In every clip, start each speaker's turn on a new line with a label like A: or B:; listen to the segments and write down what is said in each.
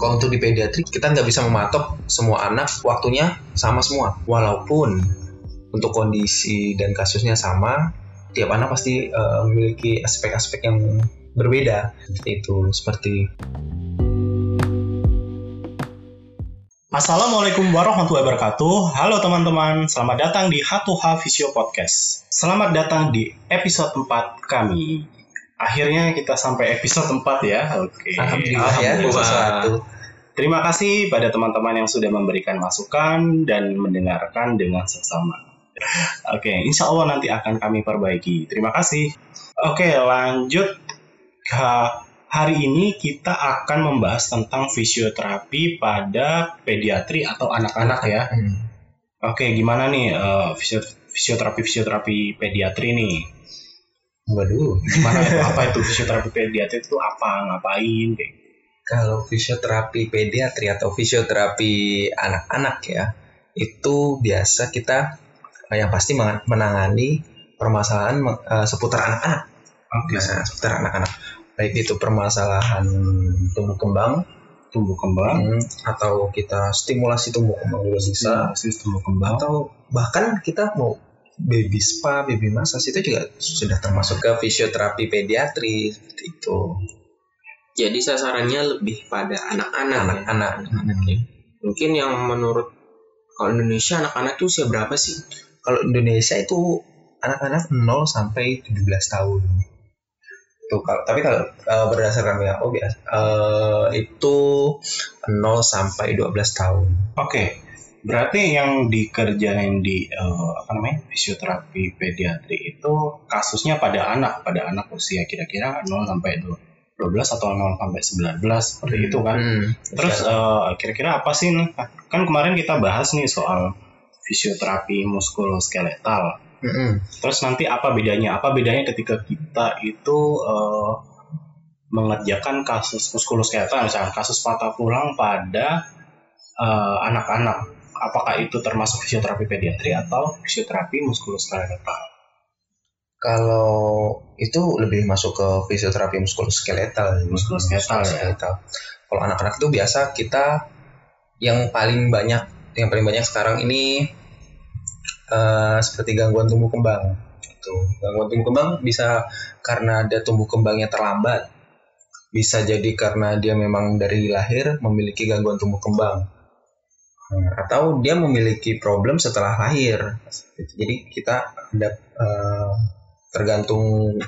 A: kalau untuk di pediatri kita nggak bisa mematok semua anak waktunya sama semua walaupun untuk kondisi dan kasusnya sama tiap anak pasti uh, memiliki aspek-aspek yang berbeda itu seperti
B: Assalamualaikum warahmatullahi wabarakatuh. Halo teman-teman, selamat datang di H2H Visio Podcast. Selamat datang di episode 4 kami. Akhirnya kita sampai episode 4 ya. Oke.
A: Alhamdulillah, ya.
B: Terima kasih pada teman-teman yang sudah memberikan masukan dan mendengarkan dengan seksama. Oke, insya Allah nanti akan kami perbaiki. Terima kasih. Oke, lanjut ke Hari ini kita akan membahas tentang fisioterapi pada pediatri atau anak-anak ya. Hmm. Oke, gimana nih uh, fisioterapi fisioterapi pediatri nih?
A: Waduh,
B: gimana itu? Apa itu fisioterapi pediatri itu apa? Ngapain? Kayak.
A: Kalau fisioterapi pediatri atau fisioterapi anak-anak ya, itu biasa kita eh, yang pasti menangani permasalahan uh, seputar anak-anak.
B: Okay.
A: Nah, seputar anak-anak baik itu permasalahan tumbuh kembang
B: tumbuh kembang
A: hmm, atau kita stimulasi tumbuh kembang juga bisa
B: stimulasi tumbuh kembang
A: atau bahkan kita mau baby spa baby massage itu juga sudah termasuk ke fisioterapi pediatri seperti itu
C: jadi sasarannya lebih pada anak-anak
A: anak-anak
C: ya? mungkin yang menurut kalau Indonesia anak-anak itu usia berapa sih
A: kalau Indonesia itu anak-anak 0 sampai 17 tahun Tuh, kalau, tapi kalau uh, berdasarkan WHO biasa uh, itu 0 sampai 12 tahun.
B: Oke. Okay. Berarti yang dikerjain di uh, apa namanya? fisioterapi pediatri itu kasusnya pada anak, pada anak usia kira-kira 0 sampai 12 atau 0 sampai 19 seperti hmm. itu kan. Hmm. Terus uh, kira-kira apa sih kan kemarin kita bahas nih soal fisioterapi muskuloskeletal
A: Mm-hmm.
B: Terus nanti apa bedanya? Apa bedanya ketika kita itu uh, mengerjakan kasus muskuloskeletal, misalnya kasus patah tulang pada uh, anak-anak? Apakah itu termasuk fisioterapi pediatri atau fisioterapi muskuloskeletal?
A: Kalau itu lebih masuk ke fisioterapi muskuloskeletal.
B: Muskuloskeletal. Ya.
A: Kalau anak-anak itu biasa kita yang paling banyak, yang paling banyak sekarang ini uh, seperti gangguan tumbuh kembang. Itu gangguan tumbuh kembang bisa karena ada tumbuh kembangnya terlambat, bisa jadi karena dia memang dari lahir memiliki gangguan tumbuh kembang, atau dia memiliki problem setelah lahir. Jadi kita ada uh, tergantung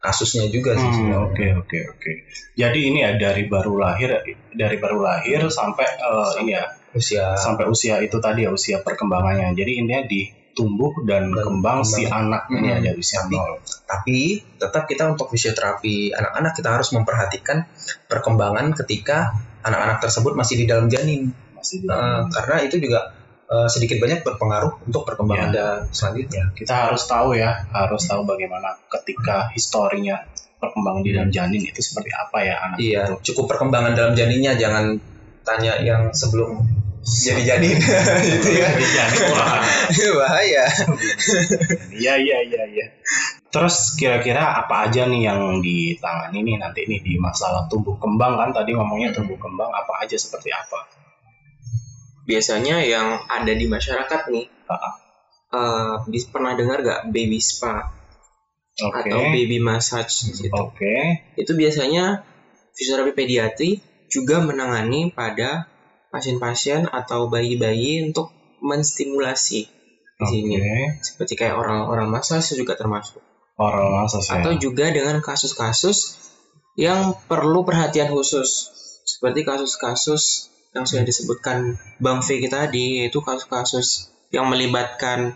A: kasusnya juga sih.
B: Hmm, oke oke oke. Jadi ini ya dari baru lahir dari baru lahir sampai uh, ini ya
A: usia
B: sampai usia itu tadi ya usia perkembangannya. Jadi intinya di tumbuh dan, dan kembang, si anak ini hmm. dari usia nol.
A: Tapi tetap kita untuk fisioterapi anak-anak kita harus memperhatikan perkembangan ketika anak-anak tersebut masih di dalam janin.
B: Dalam.
A: Uh, karena itu juga uh, sedikit banyak berpengaruh untuk perkembangan ya. selanjutnya.
B: Kita harus tahu ya, harus tahu bagaimana ketika historinya perkembangan di dalam janin itu seperti apa ya anak
A: iya, itu. cukup perkembangan dalam janinnya, jangan tanya yang sebelum jadi jadi
B: itu ya jadi
A: bahaya
B: iya iya iya iya terus kira-kira apa aja nih yang ditangani nih nanti nih di masalah tumbuh kembang kan tadi ngomongnya tumbuh kembang apa aja seperti apa
C: biasanya yang ada di masyarakat nih uh, uh, pernah dengar gak baby spa okay. atau baby massage
B: gitu oke okay.
C: itu biasanya fisioterapi pediatri juga menangani pada pasien-pasien atau bayi-bayi untuk menstimulasi di okay. sini. Seperti kayak orang-orang massage juga termasuk.
B: Orang massage
C: ya. Atau juga dengan kasus-kasus yang perlu perhatian khusus. Seperti kasus-kasus yang sudah disebutkan Bang kita tadi yaitu kasus-kasus yang melibatkan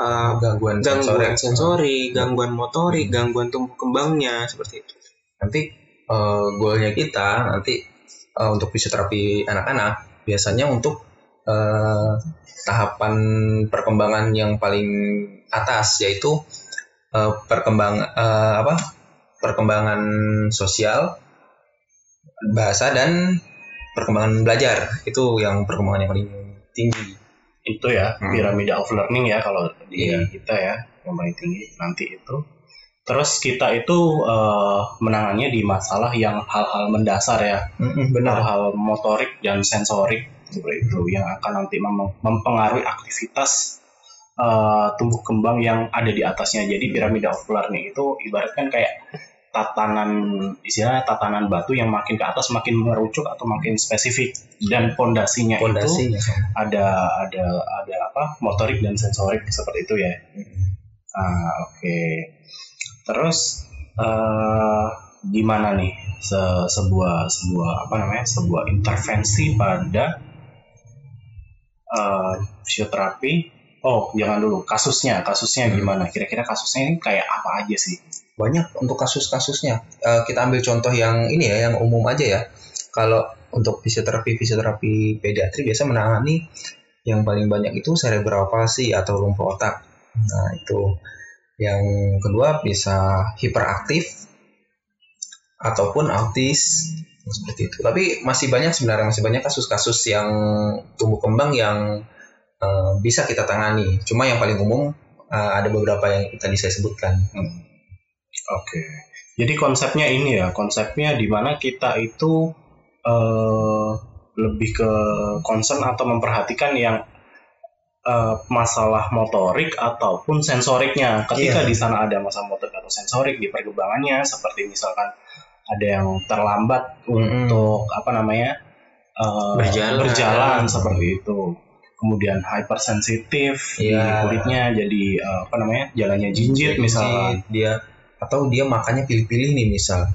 C: uh, gangguan, gangguan sensori, sensori gangguan motorik, gangguan tumbuh kembangnya seperti itu.
A: Nanti uh, goalnya kita nanti uh, untuk fisioterapi anak-anak biasanya untuk uh, tahapan perkembangan yang paling atas yaitu uh, perkembang uh, apa? Perkembangan sosial bahasa dan perkembangan belajar itu yang perkembangan yang paling tinggi
B: itu ya hmm. piramida of learning ya kalau di yeah. kita ya yang paling tinggi nanti itu Terus kita itu eh, menangannya di masalah yang hal-hal mendasar ya,
A: Mm-mm, benar.
B: hal-hal motorik dan sensorik seperti itu yang akan nanti mem- mempengaruhi aktivitas eh, tumbuh kembang yang ada di atasnya. Jadi piramida okularnya itu ibaratkan kayak tatanan istilahnya tatanan batu yang makin ke atas makin merucuk atau makin spesifik dan pondasinya itu ada ada ada apa motorik dan sensorik seperti itu ya. Ah, oke. Terus eh gimana nih se- sebuah sebuah apa namanya sebuah intervensi pada eh fisioterapi? Oh, jangan dulu kasusnya, kasusnya gimana? Kira-kira kasusnya ini kayak apa aja sih?
A: Banyak untuk kasus-kasusnya. Eh, kita ambil contoh yang ini ya, yang umum aja ya. Kalau untuk fisioterapi fisioterapi pediatri biasa menangani yang paling banyak itu cerebral palsy atau lumpuh otak. Nah itu yang kedua bisa hiperaktif ataupun autis seperti itu. Tapi masih banyak sebenarnya masih banyak kasus-kasus yang tumbuh kembang yang eh, bisa kita tangani. Cuma yang paling umum eh, ada beberapa yang tadi saya sebutkan.
B: Oke. Jadi konsepnya ini ya, konsepnya di mana kita itu eh, lebih ke concern atau memperhatikan yang eh, masalah motorik ataupun sensoriknya. Ketika
A: Iya.
B: di sana ada masalah motorik atau sensorik di perkembangannya, seperti misalkan ada yang terlambat untuk apa namanya eh,
C: Berjalan.
B: berjalan seperti itu. Kemudian hypersensitif di
A: Iya.
B: kulitnya, jadi eh, apa namanya jalannya jinjit misalkan.
A: dia atau dia makannya pilih-pilih nih misal.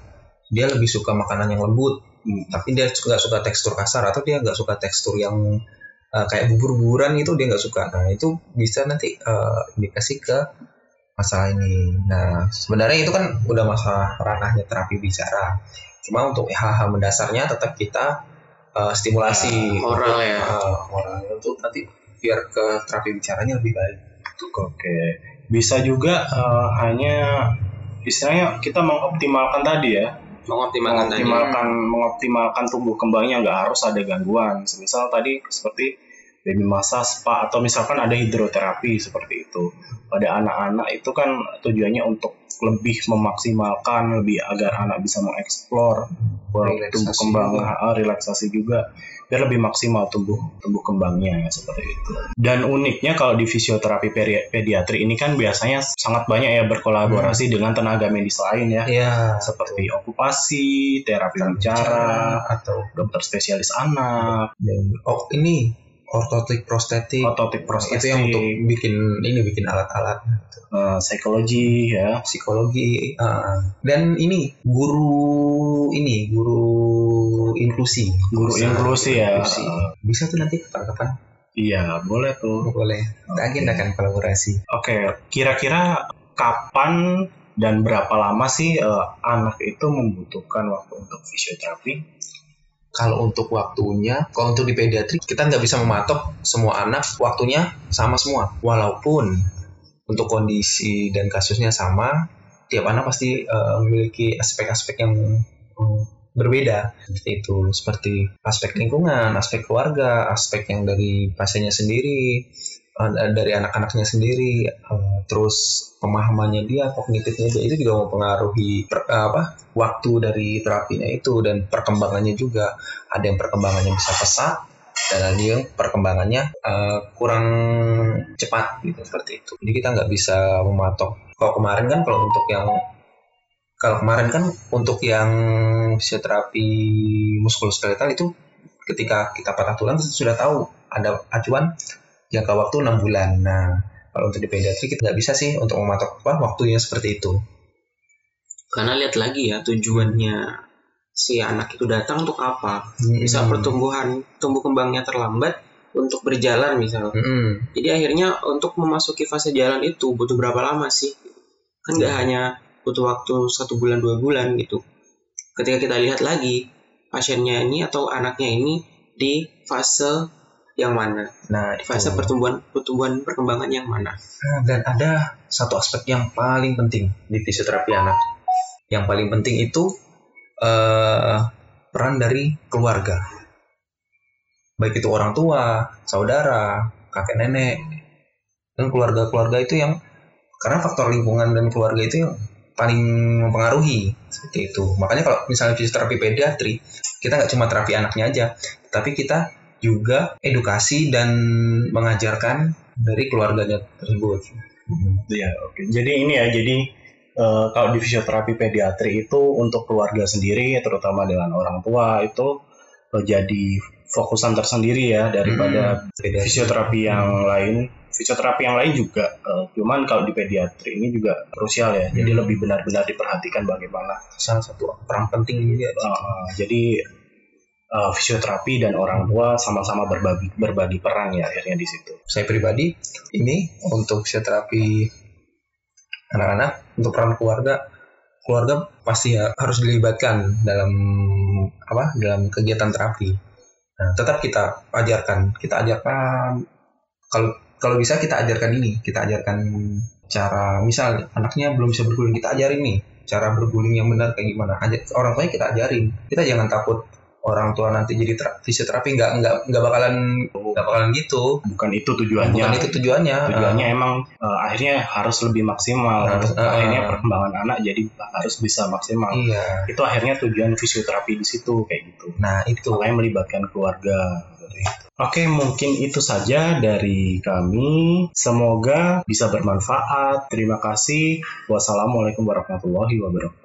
A: Dia lebih suka makanan yang lembut
B: Hmm.
A: tapi dia nggak suka tekstur kasar atau dia nggak suka tekstur yang uh, kayak bubur-buburan itu dia nggak suka. Nah itu bisa nanti uh, indikasi ke masalah ini. Nah sebenarnya itu kan udah masalah ranahnya terapi bicara. Cuma untuk hal-hal mendasarnya tetap kita uh, stimulasi
C: Oral ya.
A: uh, oral untuk nanti biar ke terapi bicaranya lebih baik.
B: Oke, bisa juga eh, hanya istilahnya kita mengoptimalkan tadi ya,
C: Mengoptimalkan tadi.
B: mengoptimalkan mengoptimalkan tumbuh kembangnya nggak harus ada gangguan. Misal tadi seperti baby massage, spa atau misalkan ada hidroterapi seperti itu. Pada anak-anak itu kan tujuannya untuk lebih memaksimalkan, lebih agar anak bisa mengeksplor tumbuh kembang,
A: juga.
B: ah, relaksasi juga biar lebih maksimal tumbuh tumbuh kembangnya seperti itu. Dan uniknya kalau di fisioterapi pediatri ini kan biasanya sangat banyak ya berkolaborasi dengan tenaga medis lain ya,
A: ya
B: seperti okupasi, terapi bicara,
A: atau
B: dokter spesialis anak,
A: dan oh ini ortotik prostetik
B: ototik prostetik,
A: itu yang untuk bikin ini bikin alat-alat
B: eh, psikologi ya.
A: psikologi ah. dan ini guru ini guru inklusi
B: Guru inklusi ya.
A: inklusi. bisa tuh nanti kapan-kapan
B: Iya, boleh tuh.
A: boleh kita agendakan kolaborasi
B: Oke, kira-kira kapan dan berapa lama sih eh, anak itu membutuhkan waktu untuk fisioterapi?
A: Kalau untuk waktunya kalau untuk di pediatri kita nggak bisa mematok semua anak waktunya sama semua. Walaupun untuk kondisi dan kasusnya sama tiap anak pasti eh, memiliki aspek-aspek yang eh, berbeda. Seperti itu seperti aspek lingkungan aspek keluarga aspek yang dari pasiennya sendiri dari anak-anaknya sendiri eh, terus pemahamannya dia kognitifnya dia itu juga mempengaruhi per- eh, apa waktu dari terapinya itu dan perkembangannya juga. Ada yang perkembangannya bisa pesat dan ada yang perkembangannya eh, kurang cepat gitu seperti itu. Jadi kita nggak bisa mematok. Kalau kemarin kan kalau untuk yang kalau kemarin kan untuk yang fisioterapi muskuloskeletal itu ketika kita patah tulang sudah tahu ada acuan jangka waktu enam bulan nah kalau untuk di pediatri kita nggak bisa sih untuk mematok apa waktunya seperti itu
C: Karena lihat lagi ya tujuannya si anak itu datang untuk apa. Bisa
A: Hmm.
C: pertumbuhan tumbuh kembangnya terlambat untuk berjalan misal.
A: Mm-mm.
C: Jadi akhirnya untuk memasuki fase jalan itu butuh berapa lama sih? Kan nggak hanya butuh waktu satu bulan dua bulan gitu. Ketika kita lihat lagi pasiennya ini atau anaknya ini di fase yang mana?
A: nah
C: Di fase
A: itu.
C: pertumbuhan pertumbuhan perkembangan yang mana?
A: Nah, dan ada satu aspek yang paling penting di fisioterapi anak. Yang paling penting itu eh, peran dari keluarga. Baik itu orang tua, saudara, kakek nenek, dan keluarga-keluarga itu yang karena faktor lingkungan dan keluarga itu yang paling mempengaruhi seperti itu. Makanya kalau misalnya fisioterapi pediatri, kita nggak cuma terapi anaknya aja, tapi kita juga edukasi dan mengajarkan dari keluarganya tersebut.
B: Iya, oke. Jadi ini ya, jadi eh, kalau di fisioterapi pediatri itu untuk keluarga sendiri, terutama dengan orang tua itu eh, jadi fokusan tersendiri ya daripada
A: Beda.
B: fisioterapi yang lain. Fisioterapi yang lain juga, eh, cuman kalau di pediatri ini juga krusial ya. Jadi
A: Hmm.
B: lebih benar-benar diperhatikan bagaimana.
A: salah satu peran penting juga.
B: Eh, jadi eh, fisioterapi dan orang tua sama-sama berbagi berbagi peran ya akhirnya di situ.
A: Saya pribadi ini untuk fisioterapi anak-anak untuk peran keluarga keluarga pasti ya harus dilibatkan dalam apa dalam kegiatan terapi. Nah, tetap kita ajarkan, kita ajarkan kalau kalau bisa kita ajarkan ini, kita ajarkan cara misal anaknya belum bisa berguling kita ajarin nih cara berguling yang benar kayak gimana. Aja, orang tuanya kita ajarin. Kita jangan takut orang tua nanti jadi tera- fisioterapi nggak nggak nggak bakalan nggak bakalan gitu.
B: Bukan itu tujuannya.
A: Bukan itu tujuannya.
B: tujuannya emang eh, akhirnya harus lebih maksimal
A: Harus, eh,
B: akhirnya perkembangan anak jadi harus bisa maksimal
A: Iya.
B: itu akhirnya tujuan fisioterapi di situ kayak gitu
A: Nah itu.
B: makanya melibatkan keluarga Oke, mungkin itu saja dari kami. Semoga bisa bermanfaat. Terima kasih. Wassalamualaikum warahmatullahi wabarakatuh.